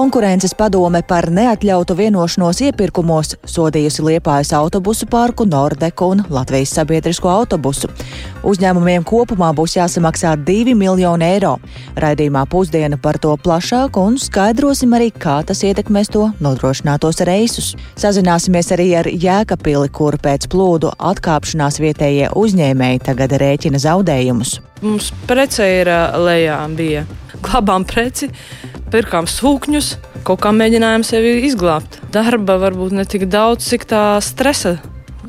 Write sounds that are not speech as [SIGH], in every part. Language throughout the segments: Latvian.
Konkurences padome par neatļautu vienošanos iepirkumos sodījusi Liepājas autobusu parku Nordeku un Latvijas sabiedrisko autobusu. Uzņēmumiem kopumā būs jāsamaksā 2 miljoni eiro. Raidījumā pusdiena par to plašāk un skaidrosim arī, kā tas ietekmēs to nodrošinātos reisus. Sazināsimies arī ar Jēkapili, kur pēc plūdu atkāpšanās vietējie uzņēmēji tagad rēķina zaudējumus. Mums prece ir lejā, bija glabām preci, pirkām sūkņus, kaut kā mēģinājām sevi izglābt. Darba varbūt ne tik daudz, cik tā stresa,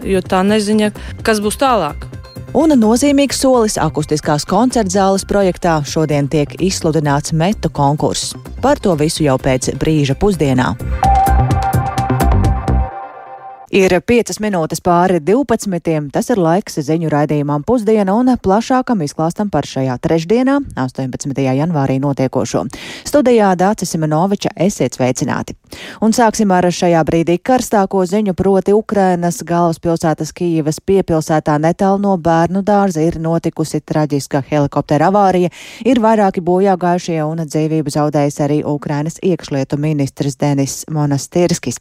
jo tā neziņa, kas būs tālāk. Un nozīmīgs solis akustiskās koncertzāles projektā šodien tiek izsludināts metu konkurss. Par to visu jau pēc brīža pusdienā. Ir 5 minūtes pāri 12. Tas ir laiks ziņu raidījumam pusdiena un plašākam izklāstam par šajā trešdienā, 18. janvārī notiekošo. Studijā Dācis Simenoviča esiet sveicināti. Un sāksim ar šajā brīdī karstāko ziņu, proti Ukrainas galvaspilsētas Kīivas piepilsētā netālu no bērnu dārza ir notikusi traģiska helikoptera avārija. Ir vairāki bojā gājušie un dzīvību zaudējis arī Ukrainas iekšlietu ministrs Denis Monastirskis.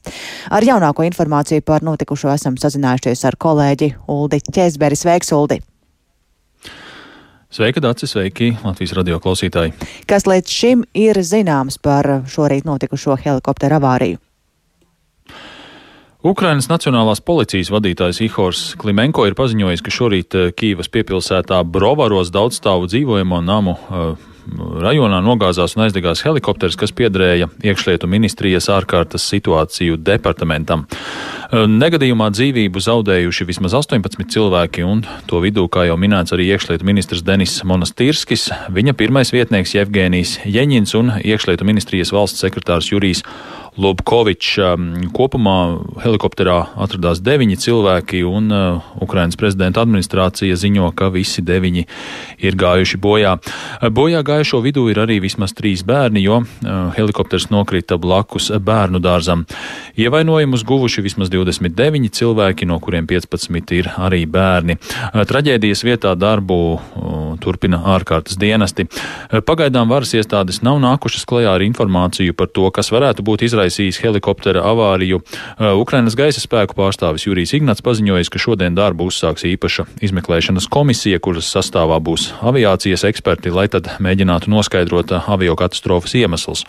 Ar jaunāko informāciju par par notikušo esam sazinājušies ar kolēģi Uldi Čēzberi. Sveiks, Uldi! Sveika, Dārcis, sveiki, Latvijas radio klausītāji! Kas līdz šim ir zināms par šorīt notikušo helikopteru avāriju? Ukrainas Nacionālās policijas vadītājs Ihors Klimenko ir paziņojis, ka šorīt eh, Kīvas piepilsētā Brovaros daudzstāvu dzīvojamo namu uh, rajonā nogāzās un aizdegās helikopters, kas piederēja iekšlietu ministrijas ārkārtas situāciju departamentam. Negadījumā dzīvību zaudējuši vismaz 18 cilvēki, un to vidū, kā jau minēts, arī iekšlietu ministrs Denis Monastirskis, viņa pirmais vietnieks Jevgēnijas Jeņins un iekšlietu ministrijas valsts sekretārs Jurijs Lobkovičs. Kopumā helikopterā atradās deviņi cilvēki, un uh, Ukrainas prezidenta administrācija ziņo, ka visi deviņi ir gājuši bojā. Bojā gājušo vidū ir arī vismaz trīs bērni, jo uh, helikopters nokrita blakus bērnu dārzam. Ievainojumus guvuši vismaz 29 cilvēki, no kuriem 15 ir arī bērni. Uh, traģēdijas vietā darbu turpina ārkārtas dienesti. Pagaidām varas iestādes nav nākušas klajā ar informāciju par to, kas varētu būt izraisījis helikoptera avāriju. Uh, Ukrainas gaisa spēku pārstāvis Jurijs Ignats paziņojis, ka šodien darbu uzsāks īpaša izmeklēšanas komisija, kuras sastāvā būs aviācijas eksperti, lai tad mēģinātu noskaidrot uh, avio katastrofas iemeslus.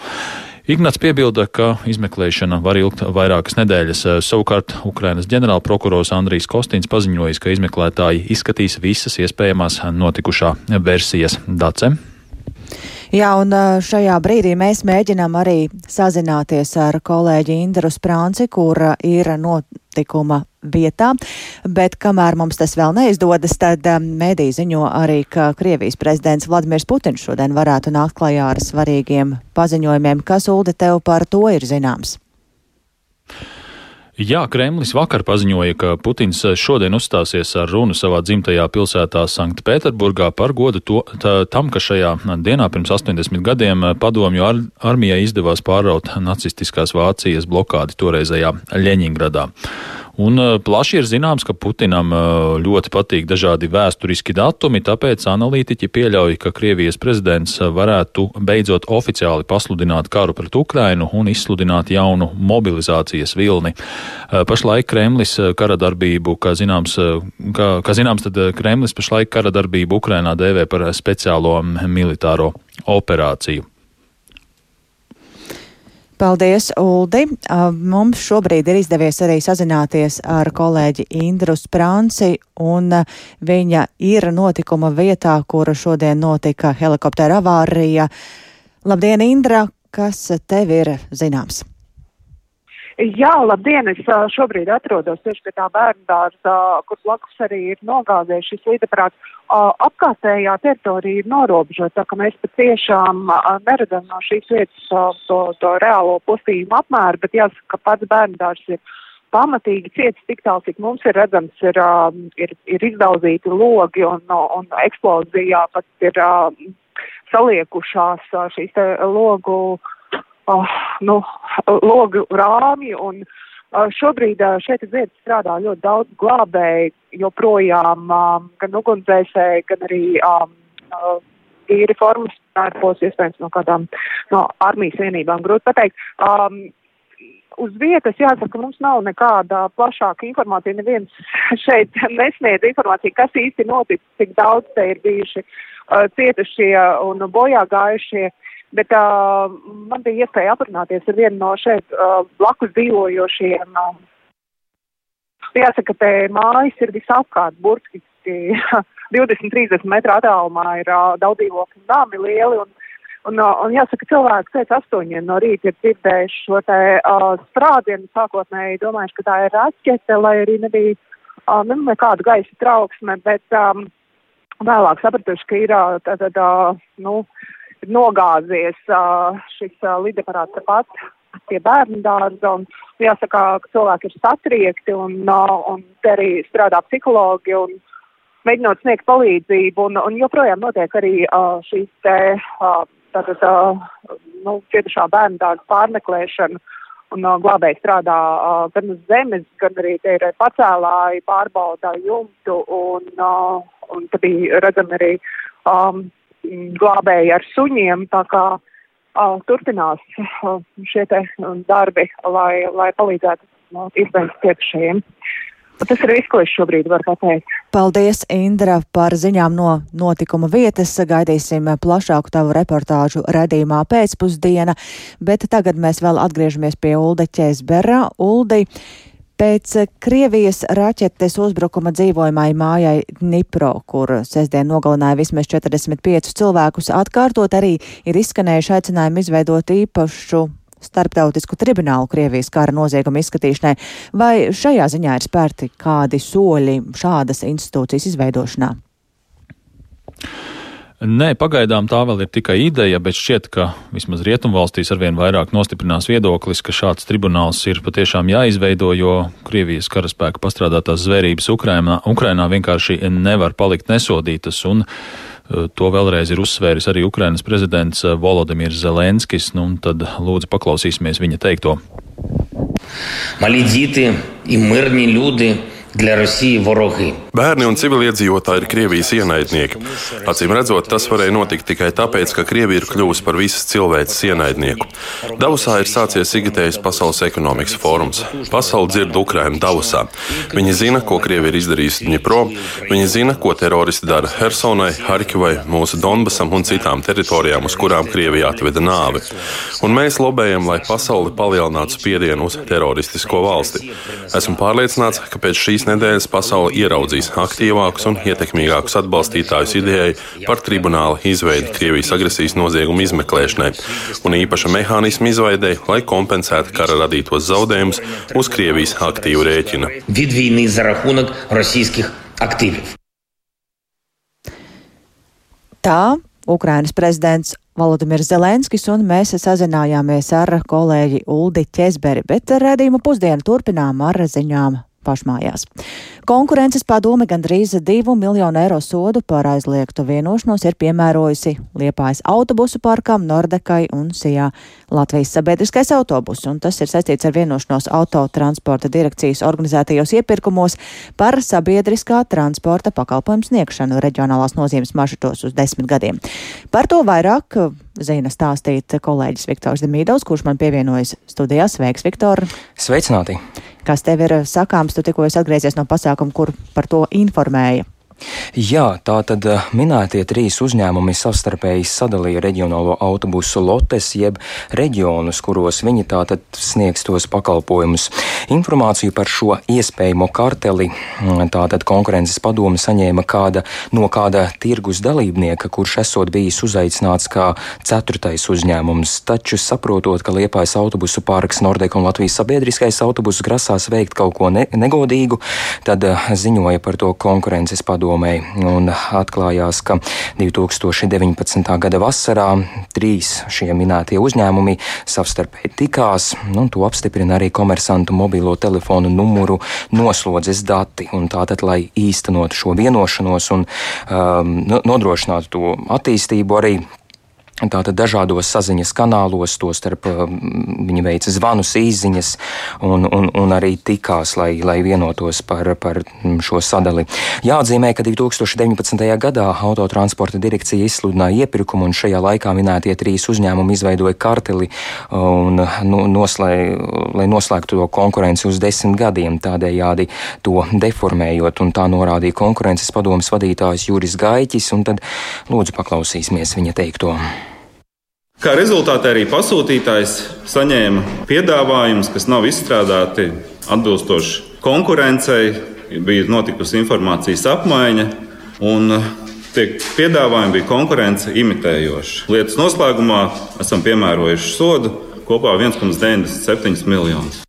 Ignats piebilda, ka izmeklēšana var ilgt vairākas nedēļas. Uh, savukārt Ukrainas ģenerālprokurors Andrijs Kostins paziņojis, ka izmeklētāji izskatīs visas iespējamās notikušā versijas. Dace. Jā, un šajā brīdī mēs mēģinām arī sazināties ar kolēģi Indru Sprānci, kur ir notikuma vietā, bet kamēr mums tas vēl neizdodas, tad mēdī ziņo arī, ka Krievijas prezidents Vladimirs Putins šodien varētu nākt klajā ar svarīgiem paziņojumiem. Kas, Ulde, tev par to ir zināms? Jā, Kremlis vakar paziņoja, ka Putins šodien uzstāsies ar runu savā dzimtajā pilsētā Sanktpēterburgā par godu to, tā, tam, ka šajā dienā pirms 80 gadiem padomju ar, armijai izdevās pāraut nacistiskās Vācijas blokādi toreizējā Ļeņingradā. Un uh, plaši ir zināms, ka Putinam uh, ļoti patīk dažādi vēsturiski datumi, tāpēc analītiķi pieļauj, ka Krievijas prezidents varētu beidzot oficiāli pasludināt karu pret Ukrainu un izsludināt jaunu mobilizācijas vilni. Pašlaik Kremlis kara darbību, kā zināms, kā, kā zināms tad Kremlis pašlaik kara darbību Ukrainā dēvē par speciālo militāro operāciju. Paldies, Uldi. Mums šobrīd ir izdevies arī sazināties ar kolēģi Indru Sprānci, un viņa ir notikuma vietā, kura šodien notika helikoptera avārija. Labdien, Indra! Kas tev ir zināms? Jā, labdien! Es šobrīd atrodos tieši pie tā bērnu dārza, kur blakus arī ir nogāzējis šis līdaprāts apkārtējā teritorija ir norobežota, tā ka mēs patiešām neredzam no šīs vietas to, to reālo postījumu apmēru, bet jāsaka, ka pats bērndārs ir pamatīgi ciets tik tālu, cik mums ir redzams, ir, ir, ir izdauzīti logi un, un eksplozijā pat ir saliekušās šīs te logu, nu, logu rāmji un Šobrīd šeit uz vietas strādā ļoti daudz glābēji, joprojām um, gan ugunsdzēsēji, gan arī um, tīri formas darbos, iespējams no kādām no armijas vienībām, grūti pateikt. Um, uz vietas jāsaka, mums nav nekāda plašāka informācija. Neviens [LAUGHS] šeit nesniedz informāciju, kas īsti noticis, cik daudz te ir bijuši uh, cietušie un bojā gājušie. Bet uh, man bija iespēja aprunāties ar vienu no šeit uh, blakus dzīvojošiem. Uh, jāsaka, te mājas ir visapkārt, burtiski 20-30 [LAUGHS] metru attālumā ir uh, daudz dzīvokļu nami lieli. Un, Un, un jāsaka, cilvēki pēc astoņiem no rīta ir dzirdējuši šo te uh, sprādzienu, sākotnēji domājuši, ka tā ir raķete, lai arī nebija uh, nu, nekāda gaisa trauksme, bet um, vēlāk sapratuši, ka ir uh, tātad, uh, nu, nogāzies šis lidaparāts tepat pie bērnu dārza, un jāsaka, ka cilvēki ir satriekti, un, un te arī strādā psihologi, un mēģinot sniegt palīdzību, un, un joprojām notiek arī uh, šīs te. Uh, tātad, uh, nu, cietušā bērnu tādu pārmeklēšanu. Un uh, glābēji strādā uh, gan uz zemes, gan arī te ir pacēlāji, pārbaudā jumtu, un, uh, un tad bija redzami arī um, glābēji ar suņiem, tā kā uh, turpinās uh, šie te darbi, lai, lai palīdzētu uh, iespējams cietušajiem. Tas ir viss, ko es šobrīd varu pateikt. Paldies, Indra, par ziņām no notikuma vietas. Gaidīsim plašāku tavu reportāžu redzīmā pēcpusdiena, bet tagad mēs vēl atgriežamies pie Ulda Ķēzbera. Uldi, Pēc Krievijas raķetes uzbrukuma dzīvojamai mājai Dnipro, kur sestdien nogalināja vismaz 45 cilvēkus, atkārtot arī ir izskanējuši aicinājumi izveidot īpašu starptautisku tribunālu Krievijas kara nozieguma izskatīšanai, vai šajā ziņā ir spērti kādi soļi šādas institūcijas izveidošanā? Nē, pagaidām tā vēl ir tikai ideja, bet šķiet, ka vismaz Rietumvalstīs arvien vairāk nostiprinās viedoklis, ka šāds tribunāls ir patiešām jāizveido, jo Krievijas karaspēka pastrādātās zvērības Ukrainā, Ukrainā vienkārši nevar palikt nesodītas. Un, uh, Eh, to vēlreiz ir uzsvēris arī Ukrainas prezidents eh, Volodimirs Zelenskis. Nu, tad lūdzu paklausīsimies viņa teikto. Малі діти і мирні люди для Росії вороги. Bērni un civiliedzīvotāji ir Krievijas ienaidnieki. Acīm redzot, tas varēja notikt tikai tāpēc, ka Krievija ir kļuvusi par visas cilvēces ienaidnieku. Davosā ir sācies ikgadējs Pasaules ekonomikas fórums. Pasaule dzird Ukrainu Davosā. Viņi zina, ko Krievija ir izdarījusi Dņipro, viņi zina, ko teroristi dara Hersonai, Harkivai, mūsu Donbasam un citām teritorijām, uz kurām Krievija atveda nāvi. Un mēs lobējam, lai pasauli palielinātu spiedienu uz teroristisko valsti. Esmu pārliecināts, ka pēc šīs nedēļas pasaule ieraudzīs aktīvākus un ietekmīgākus atbalstītājus idejai par tribunāla izveidi Krievijas agresijas noziegumu izmeklēšanai un īpaša mehānismu izveidei, lai kompensētu kara radītos zaudējumus uz Krievijas aktīvu rēķina. Tā Ukrainas prezidents Volodimirs Zelenskis un mēs sazinājāmies ar kolēģi Uldi Ķezberi, bet redzījuma pusdienu turpinām ar ziņām pašmājās. Konkurences padome gandrīz 2 miljonu eiro sodu par aizliegtu vienošanos ir piemērojusi Liepājas autobusu parkam, Nordekai un Sijā Latvijas sabiedriskais autobus, un tas ir saistīts ar vienošanos autotransporta direkcijas organizētajos iepirkumos par sabiedriskā transporta pakalpojumu sniegšanu reģionālās nozīmes maršrutos uz desmit gadiem. Par to vairāk zina stāstīt kolēģis Viktors Demīdovs, kurš man pievienojas studijā. Sveiks, Viktor! Sveicināti! Kas tev ir sakāms? Tu tikko atgriezies no pasākuma, kur par to informēja. Jā, tā tad eh, minētie trīs uzņēmumi savstarpēji sadalīja reģionālo autobusu lotes, jeb reģionus, kuros viņi tātad sniegs tos pakalpojumus. Informāciju par šo iespējamo karteli mm, tātad konkurences padome saņēma kāda no kāda tirgus dalībnieka, kurš esot bijis uzaicināts kā ceturtais uzņēmums. Taču saprotot, ka Liepājas autobusu pārks Nordeka un Latvijas sabiedriskais autobus grasās veikt kaut ko ne negodīgu, tad eh, ziņoja par to konkurences padome padomei. Un atklājās, ka 2019. gada vasarā trīs šie minētie uzņēmumi savstarpēji tikās, un to apstiprina arī komersantu mobilo telefonu numuru noslodzes dati. Tātad, lai īstenotu šo vienošanos un um, nodrošinātu to attīstību, arī Tātad dažādos saziņas kanālos, tostarp viņi veica zvanus, īsiņas un, un, un arī tikās, lai, lai vienotos par, par šo sadali. Jāatzīmē, ka 2019. gadā autotransporta direkcija izsludināja iepirkumu, un šajā laikā minētie trīs uzņēmumi izveidoja karteli, un, nu, noslē, lai noslēgtu to konkurenci uz desmit gadiem, tādējādi to deformējot, un tā norādīja konkurences padomas vadītājs Juris Gaiķis, un tad lūdzu paklausīsimies viņa teikto. Kā rezultātā arī pasūtītājs saņēma piedāvājumus, kas nav izstrādāti atbilstoši konkurencei, bija notikusi informācijas apmaiņa, un tie piedāvājumi bija konkurence imitējoši. Lietas noslēgumā esam piemērojuši sodu kopā 1,97 miljonus.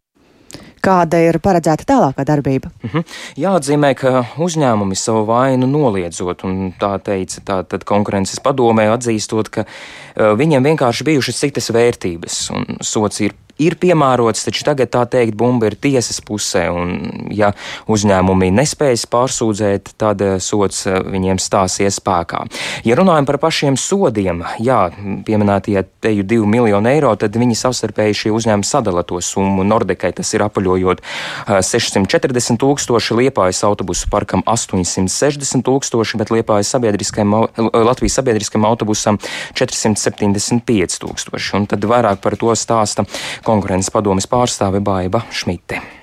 Kāda ir paredzēta tālākā darbība? Mhm. -huh. Jāatzīmē, ka uzņēmumi savu vainu noliedzot, un tā teica tā, konkurences padomē, atzīstot, ka uh, viņiem vienkārši bijušas citas vērtības, un sots ir ir piemērots, taču tagad tā teikt, bumba ir tiesas pusē, un ja uzņēmumi nespējas pārsūdzēt, tad eh, sots eh, viņiem stāsies spēkā. Ja runājam par pašiem sodiem, jā, pieminētie teju 2 miljonu eiro, tad viņi savstarpēji šie uzņēmumi sadala to summu. Nordekai tas ir apaļojot 640 eh, tūkstoši, Liepājas autobusu parkam 860 tūkstoši, bet Liepājas sabiedriskajam, Latvijas sabiedriskajam autobusam 475 tūkstoši. Un tad vairāk par to stāsta konkurences padomes pārstāve Baiva Šmite.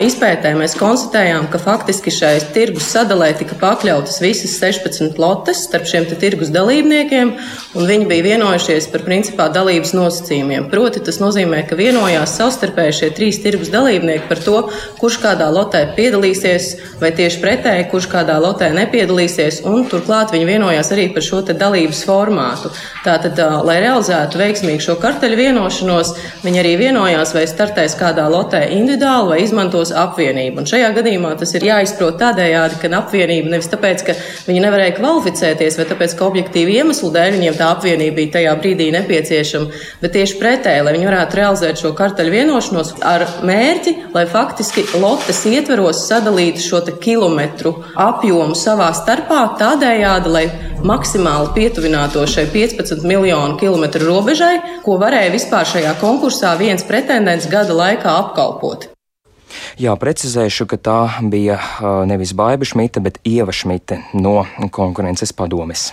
Izpētē mēs konstatējām, ka faktiski šai tirgus sadalē tika pakļautas visas 16 lotes starp šiem tirgus dalībniekiem, un viņi bija vienojušies par principā dalības nosacījumiem. Proti, tas nozīmē, ka vienojās savstarpēji šie trīs tirgus dalībnieki par to, kurš kādā lotē piedalīsies, vai tieši pretēji, kurš kādā lotē nepiedalīsies, un turklāt viņi vienojās arī par šo dalības formātu. Tātad, lai realizētu veiksmīgi šo karteļu vienošanos, viņi arī vienojās, vai startēs kādā lotē individuāli vai izmantos apvienību. Un šajā gadījumā tas ir jāizprot tādējādi, ka apvienība nevis tāpēc, ka viņi nevarēja kvalificēties, vai tāpēc, ka objektīvi iemeslu dēļ viņiem tā apvienība bija tajā brīdī nepieciešama, bet tieši pretēji, lai viņi varētu realizēt šo karteļu vienošanos ar mērķi, lai faktiski lotes ietveros sadalītu šo kilometru apjomu savā starpā tādējādi, lai maksimāli pietuvināto šai 15 miljonu kilometru robežai, ko varēja vispār šajā konkursā viens pretendents gada laikā apkalpot. Jā, precizēšu, ka tā bija nevis Baiba Šmita, bet Ieva Šmita no konkurences padomes.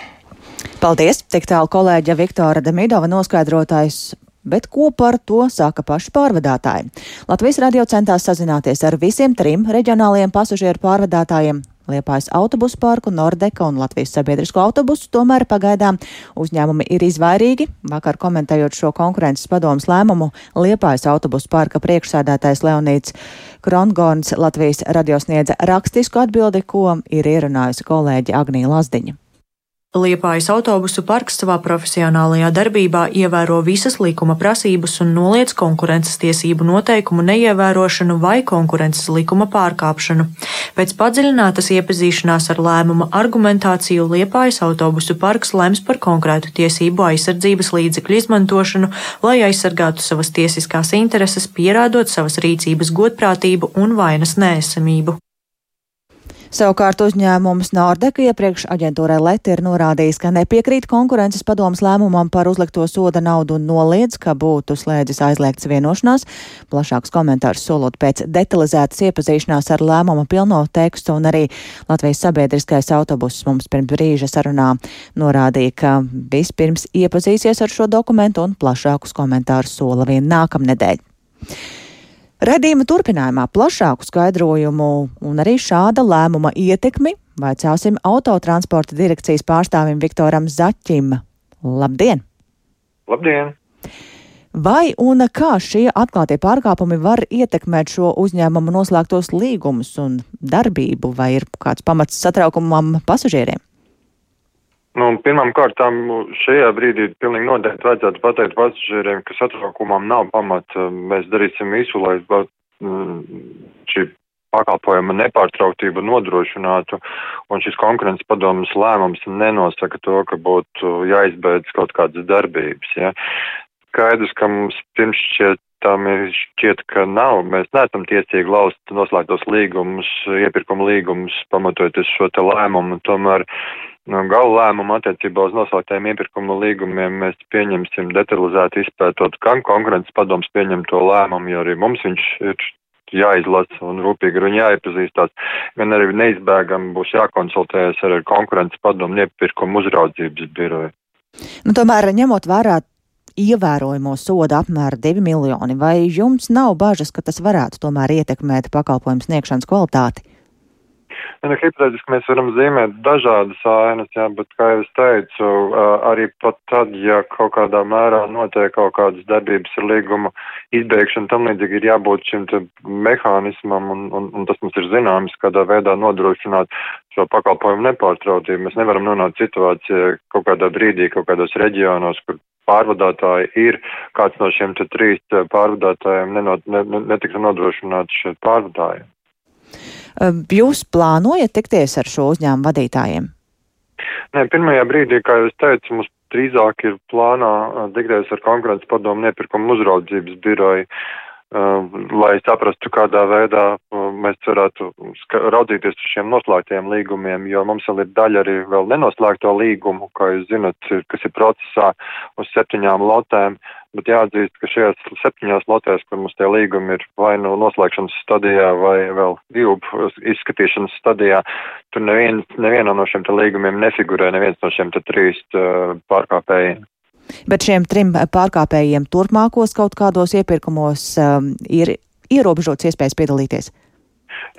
Paldies! Tik tālu kolēģa Viktora Demidova noskaidrotājs Bet ko par to saka paši pārvadātāji? Latvijas radio centās sazināties ar visiem trim reģionālajiem pasažieru pārvadātājiem Liepājas autobusu parku, Nordeka un Latvijas sabiedrisko autobusu, tomēr pagaidām uzņēmumi ir izvairīgi. Vakar komentējot šo konkurences padomus lēmumu, Liepājas autobusu parka priekšsēdētājs Leonīts Krongorns Latvijas radio sniedza rakstisku atbildi, ko ir ierunājusi kolēģi Agnija Lazdiņa. Liepājas autobusu parks savā profesionālajā darbībā ievēro visas likuma prasības un noliedz konkurences tiesību noteikumu neievērošanu vai konkurences likuma pārkāpšanu. Pēc padziļinātas iepazīšanās ar lēmuma argumentāciju Liepājas autobusu parks lems par konkrētu tiesību aizsardzības līdzekļu izmantošanu, lai aizsargātu savas tiesiskās intereses, pierādot savas rīcības godprātību un vainas nēsamību. Savukārt uzņēmums Nordeka iepriekš aģentūrai Leti ir norādījis, ka nepiekrīt konkurences padomas lēmumam par uzlikto soda naudu un noliedz, ka būtu slēdzis aizliegts vienošanās. Plašāks komentārs solot pēc detalizētas iepazīšanās ar lēmuma pilno tekstu un arī Latvijas sabiedriskais autobuss mums pirms brīža sarunā norādīja, ka vispirms iepazīsies ar šo dokumentu un plašākus komentārus sola vien nākamnedēļ. Redījuma turpinājumā plašāku skaidrojumu un arī šāda lēmuma ietekmi vaicāsim autotransporta direkcijas pārstāvim Viktoram Zaķim. Labdien! Labdien! Vai un kā šie atklātie pārkāpumi var ietekmēt šo uzņēmumu noslēgtos līgumus un darbību, vai ir kāds pamats satraukumam pasažieriem? Nu, pirmām kārtām šajā brīdī pilnīgi noteikti vajadzētu pateikt pasažieriem, ka satraukumam nav pamata. Mēs darīsim visu, lai mm, šī pakalpojuma nepārtrauktību nodrošinātu, un šis konkurences padomas lēmums nenosaka to, ka būtu jāizbeidz kaut kādas darbības. Ja. Skaidrs, ka mums pirms šie tam ir šķiet, ka nav. Mēs neesam tiesīgi laust noslēgtos līgumus, iepirkuma līgumus, pamatojoties šo te lēmumu. Tomēr no gala lēmumu attiecībā uz noslēgtajiem iepirkuma līgumiem mēs pieņemsim detalizēti izpētot, gan konkurences padoms pieņem to lēmumu, jo arī mums viņš ir jāizlasa un rūpīgi ar viņu jāiepazīstās, gan arī neizbēgami būs jākonsultējas ar konkurences padomu iepirkumu uzraudzības biroju. Nu, tomēr, ņemot vērā ievērojamo sodu apmēru 2 miljoni, vai jums nav bažas, ka tas varētu tomēr ietekmēt pakalpojumu sniegšanas kvalitāti? Ja, nu, hipotētiski mēs varam zīmēt dažādas ainas, jā, bet, kā jau es teicu, arī pat tad, ja kaut kādā mērā notiek kaut kādas darbības ar līgumu izbeigšanu, tam līdzīgi ir jābūt šim mehānismam, un, un, un tas mums ir zināms, kādā veidā nodrošināt šo pakalpojumu nepārtrautību. Mēs nevaram nonākt situācijā kaut kādā brīdī, kaut kādos reģionos, kur pārvadātāji ir, kāds no šiem trīs pārvadātājiem nenot, ne, netiktu nodrošināts šeit pārvadājiem. Jūs plānojat tikties ar šo uzņēmumu vadītājiem? Nē, pirmajā brīdī, kā jau es teicu, mums drīzāk ir plānā tikties ar konkurences padomu iepirkumu uzraudzības biroju, lai saprastu, kādā veidā mēs varētu raudzīties uz šiem noslēgtiem līgumiem, jo mums vēl ir daļa arī vēl nenoslēgto līgumu, kā jūs zinat, kas ir procesā uz septiņām lotēm. Uh, bet jāatzīst, ka šajās septiņās lotēs, kur mums tie līgumi ir vai nu noslēgšanas stadijā vai vēl divu izskatīšanas stadijā, tur neviens, nevienā no šiem te līgumiem nefigurē neviens no šiem te trīs uh, pārkāpējiem. Bet šiem trim pārkāpējiem turpmākos kaut kādos iepirkumos um, ir ierobežots iespējas piedalīties?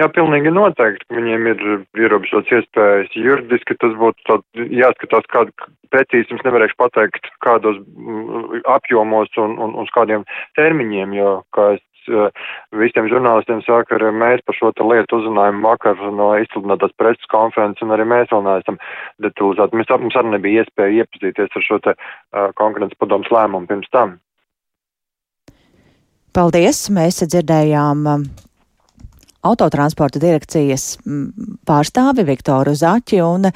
Jā, pilnīgi noteikti, ka viņiem ir ierobežots iespējas. Juridiski tas būtu jāskatās, kādu precīzi jums nevarēšu pateikt, kādos mm, apjomos un, un, un uz kādiem termiņiem, jo, kā es visiem žurnālistiem saka, arī mēs par šo lietu uzzinājām vakar no izsludinātās preses konferences, un arī mēs vēl neesam detalizēti. Mēs, mums arī nebija iespēja iepazīties ar šo te uh, konkurences padomus lēmumu pirms tam. Paldies! Mēs dzirdējām autotransporta direkcijas pārstāvi Viktoru Zaķi, un,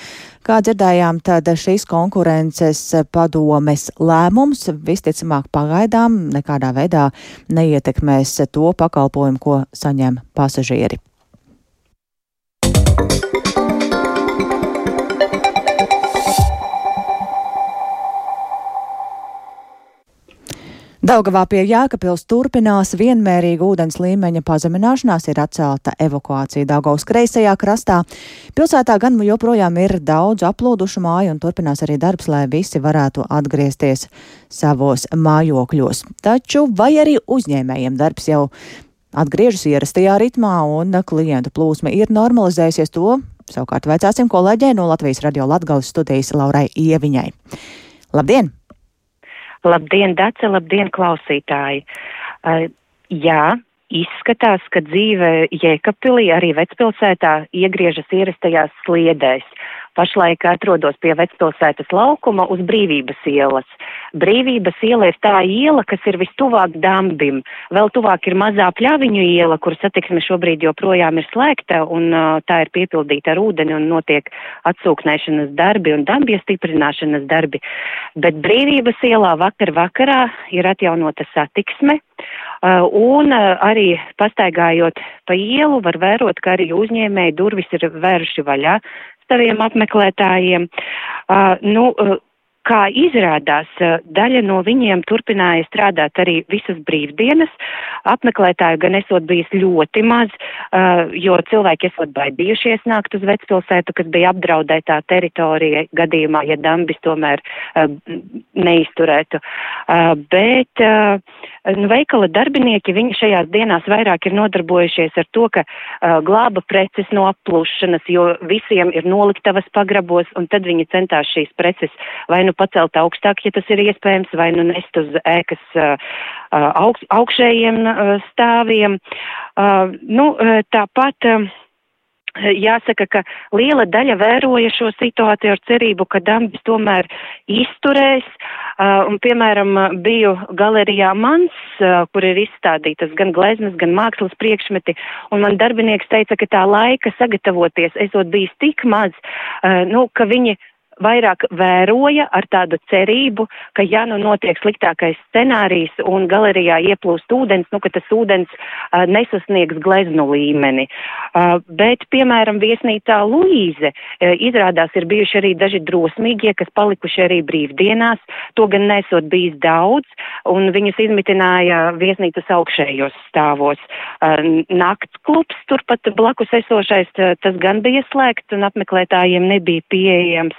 kā dzirdējām, tad šīs konkurences padomes lēmums visticamāk pagaidām nekādā veidā neietekmēs to pakalpojumu, ko saņem pasažieri. Daugavā pie Jēkabils turpinās vienmērīga ūdens līmeņa pazemināšanās, ir atcelta evakuācija Daugavas kreisajā krastā. Pilsētā gan joprojām ir daudz aplūdušu māju un turpinās arī darbs, lai visi varētu atgriezties savos mājokļos. Taču vai arī uzņēmējiem darbs jau atgriežas ierastajā ritmā un klientu plūsma ir normalizējusies to, savukārt veicāsim kolēģei no Latvijas radio Latgales studijas Laurai Ieviņai. Labdien! Labdien, Dace, labdien, klausītāji! Uh, jā, izskatās, ka dzīve Jēkabpilī arī vecpilsētā iegriežas ierastajās sliedēs. Pašlaik atrodos pie vecpilsētas laukuma uz Brīvības ielas. Brīvības iela ir tā iela, kas ir vistuvāk dambim. Vēl tuvāk ir mazā pļaviņu iela, kur satiksme šobrīd joprojām ir slēgta un tā ir piepildīta ar ūdeni un notiek atsūknēšanas darbi un dambja stiprināšanas darbi. Bet Brīvības ielā vakar vakarā ir atjaunota satiksme. Un arī pastaigājot pa ielu, var vērot, ka arī uzņēmēji durvis ir vēruši vaļā saviem apmeklētājiem. Uh, nu, uh, Kā izrādās, uh, daļa no viņiem turpināja strādāt arī visas brīvdienas. Apmeklētāju gan esot bijis ļoti maz, uh, jo cilvēki esot baidījušies nākt uz vecpilsētu, kas bija apdraudētā teritorija gadījumā, ja dambis tomēr uh, neizturētu. Bet nu, veikala darbinieki, viņi šajās dienās vairāk ir nodarbojušies ar to, ka glāba preces no aplūšanas, jo visiem ir noliktavas pagrabos, un tad viņi centās šīs preces vai nu pacelt augstāk, ja tas ir iespējams, vai nu nest uz ēkas augš, augšējiem stāviem. Nu, tāpat. Jāsaka, ka liela daļa vēroja šo situāciju ar cerību, ka dambis tomēr izturēs. Uh, un, piemēram, biju galerijā Mans, uh, kur ir izstādītas gan gleznas, gan mākslas priekšmeti, un man darbinieks teica, ka tā laika sagatavoties esot bijis tik maz, uh, nu, ka viņi vairāk vēroja ar tādu cerību, ka ja nu notiek sliktākais scenārijs un galerijā ieplūst ūdens, nu, ka tas ūdens uh, nesasniegs gleznu līmeni. Uh, bet, piemēram, viesnīcā Luīze uh, izrādās ir bijuši arī daži drosmīgie, kas palikuši arī brīvdienās, to gan nesot bijis daudz, un viņus izmitināja viesnīcas augšējos stāvos. Uh, nakts klubs turpat blakus esošais, uh, tas gan bija slēgts un apmeklētājiem nebija pieejams.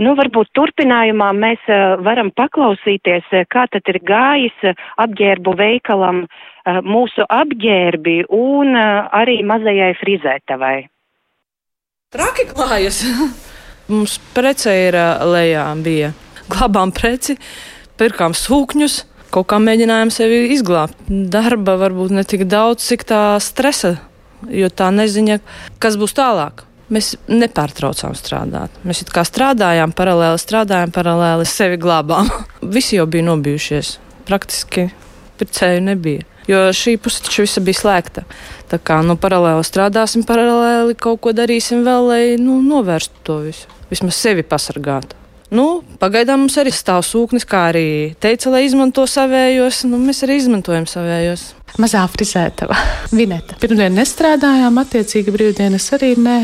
Nu, varbūt turpinājumā mēs uh, varam paklausīties, uh, kā tad ir gājis uh, apģērbu veikalam mūsu apģērbi un arī mazajai frizētavai. Traki klājas! [LAUGHS] Mums prece ir lejā bija. Glabām preci, pirkām sūkņus, kaut kā mēģinājām sevi izglābt. Darba varbūt ne tik daudz, cik tā stresa, jo tā neziņa, kas būs tālāk. Mēs nepārtraucām strādāt. Mēs kā strādājām, paralēli strādājām, paralēli sevi glābām. [LAUGHS] Visi jau bija nobijušies. Praktiski pircēju nebija. Jo šī puse taču visa bija slēgta. Tā kā nu, paralēli strādāsim, paralēli kaut ko darīsim vēl, lai nu, novērstu to visu. Vismaz sevi pasargātu. Nu, pagaidām mums arī stāv sūknis, kā arī teica, lai izmanto savējos. Nu, mēs arī izmantojam savējos. Mazā frizētava, vineta. Pirmdien nestrādājām, attiecīgi brīvdienas arī nē.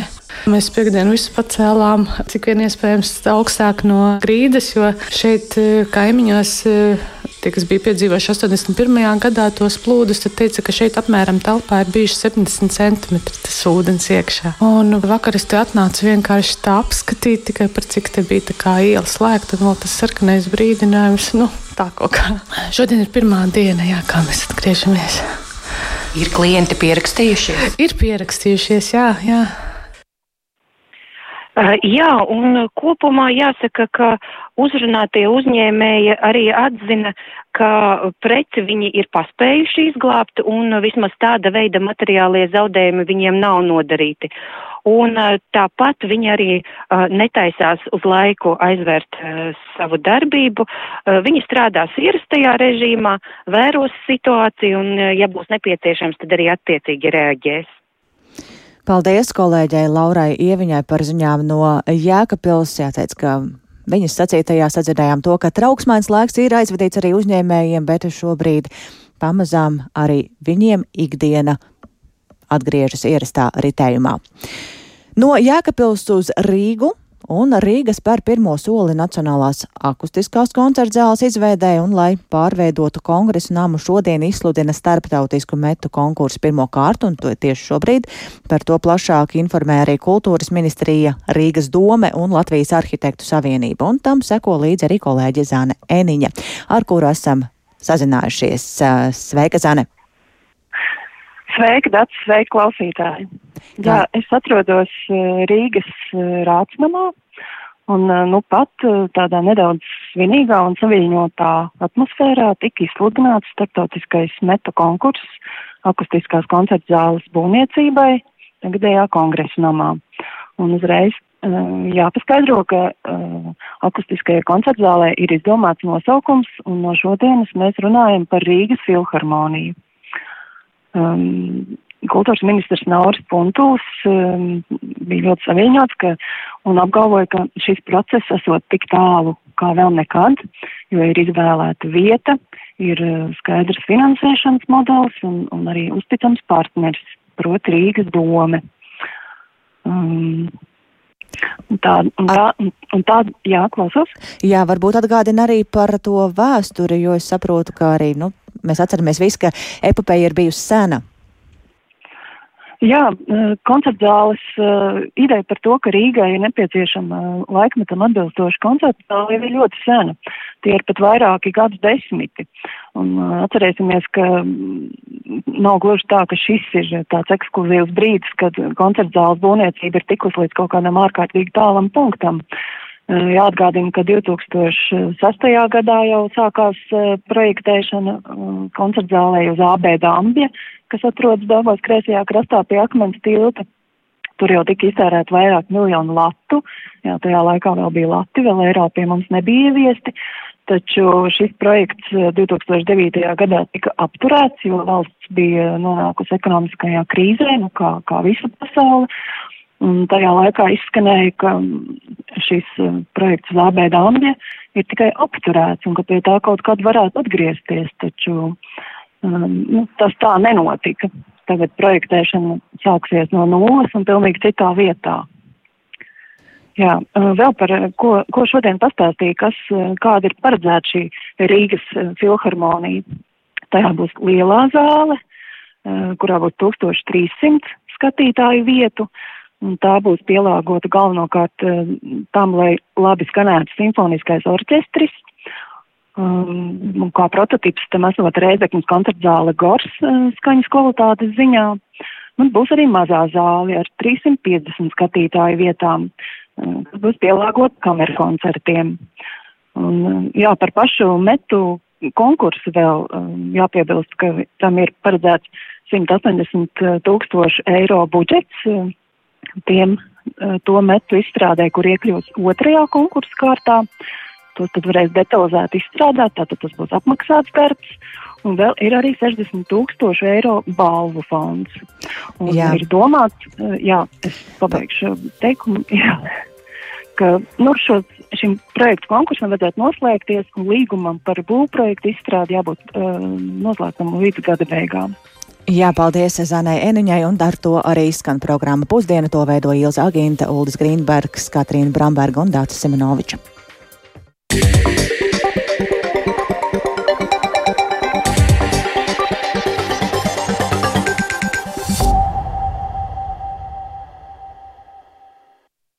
Mēs piekdienu visu pacēlām, cik vien iespējams augstāk no grīdas, jo šeit eh, kaimiņos eh, tie, kas bija piedzīvojuši 81. gadā tos plūdus, tad teica, ka šeit apmēram telpā ir bijuši 70 centimetri tas ūdens iekšā. Un vakar es te atnācu vienkārši tā apskatīt, tikai par cik te bija tā kā iela slēgta, un vēl tas sarkanais brīdinājums. Nu, tā kaut kā. Šodien ir pirmā diena, jā, kā mēs atgriežamies. Ir klienti pierakstījušies? Ir pierakstījušies, jā, jā. Uh, jā, un kopumā jāsaka, ka uzrunātie uzņēmēji arī atzina, ka preci viņi ir paspējuši izglābt un vismaz tāda veida materiālie zaudējumi viņiem nav nodarīti. Un uh, tāpat viņi arī uh, netaisās uz laiku aizvērt savu darbību. Viņi strādās ierastajā režīmā, vēros situāciju un, ja būs nepieciešams, tad arī attiecīgi reaģēs. Paldies kolēģei Laurai Ieviņai par ziņām no Jēkabpils. Jāteic, ka viņas sacītajā sadzirdējām to, ka trauksmains laiks ir aizvadīts arī uzņēmējiem, bet šobrīd pamazām arī viņiem ikdiena atgriežas ierastā ritējumā. No Jēkabpils uz Rīgu un Rīga spēr pirmo soli Nacionālās akustiskās koncertzāles izveidē un, lai pārveidotu kongresu namu, šodien izsludina starptautisku metu konkursu pirmo kārtu, un to tieši šobrīd par to plašāk informē arī Kultūras ministrija, Rīgas dome un Latvijas arhitektu savienība, un tam seko līdzi arī kolēģi Zane Eniņa, ar kuru esam sazinājušies. Sveika, Zane! Sveiki, Dārts, sveiki, klausītāji! Jā, es atrodos Rīgas Rācnamā, un nu pat tādā nedaudz svinīgā un saviņotā atmosfērā tika izsludināts starptautiskais metu konkurss akustiskās koncerta zāles būvniecībai tagadējā kongresa namā. Un uzreiz jāpaskaidro, ka uh, akustiskajai koncertzālē ir izdomāts nosaukums, un no šodienas mēs runājam par Rīgas filharmoniju um, kultūras ministrs Nauris Puntuls um, bija ļoti saviņots ka, un apgalvoja, ka šis process esot tik tālu kā vēl nekad, jo ir izvēlēta vieta, ir uh, skaidrs finansēšanas modelis un, un arī uzticams partneris, proti Rīgas dome. Um, Un tā, un tā, un tā, jā, klausos. Jā, varbūt atgādina arī par to vēsturi, jo es saprotu, ka arī, nu, mēs atceramies visi, ka epopeja ir bijusi sena. Jā, eh, koncertzāles uh, ideja par to, ka Rīgai ir nepieciešama uh, laikmetam atbilstoša koncertzāle, ir ļoti sena. Tie ir pat vairāki gadus desmiti. Un atcerēsimies, ka mm, nav gluži tā, ka šis ir tāds ekskluzīvs brīdis, kad koncertzāles būvniecība ir tikus līdz kaut kādam ārkārtīgi tālam punktam. Uh, jāatgādina, ka 2006. gadā jau sākās projektēšana koncertzālē uz AB Dambja kas atrodas Dabas kreisajā krastā pie akmens tilta. Tur jau tika iztērēt vairāk miljonu latu, jā, tajā laikā vēl bija lati, vēl eiro pie mums nebija ieviesti, taču šis projekts 2009. Eh, gadā tika apturēts, jo valsts bija nonākusi ekonomiskajā krīzē, nu kā, kā visa pasaule, Un tajā laikā izskanēja, ka šis projekts Zābē Dāmģe ir tikai apturēts un ka pie tā kaut kad varētu atgriezties, taču um, nu, tas tā nenotika. Tagad projektēšana sāksies no nulles un pilnīgi citā vietā. Jā, vēl par ko, ko šodien pastāstīja, kas, kāda ir paredzēta šī Rīgas filharmonija. Tajā būs lielā zāle, kurā būs 1300 skatītāju vietu, un tā būs pielāgota galvenokārt tam, lai labi skanētu simfoniskais orķestris. Um, kā prototyps tam esot Rēzeknas koncertzāle Gors skaņas kvalitātes ziņā. Un būs arī mazā zāle ar 350 skatītāju vietām kas būs pielāgota kameru koncertiem. Un, jā, par pašu metu konkursu vēl jāpiebilst, ka tam ir paredzēts 180 tūkstoši eiro budžets tiem to metu izstrādē, kur iekļūs otrajā konkursu kārtā. To tad varēs detalizēti izstrādāt, tātad tas būs apmaksāts darbs. Un vēl ir arī 60 tūkstoši eiro balvu fonds. Un jā. ir domāts, jā, es pabeigšu teikumu, [LAUGHS] jā, ka nu, šo, šim projektu konkursam vajadzētu noslēgties un līgumam par būvprojektu izstrādi jābūt uh, noslēgtam līdz gada beigām. Jā, paldies Zanai Eniņai, un ar to arī skan programma pusdiena. To veido Ilza Aginta, Uldis Grīnbergs, Katrīna Bramberga un Dācis Simenoviča.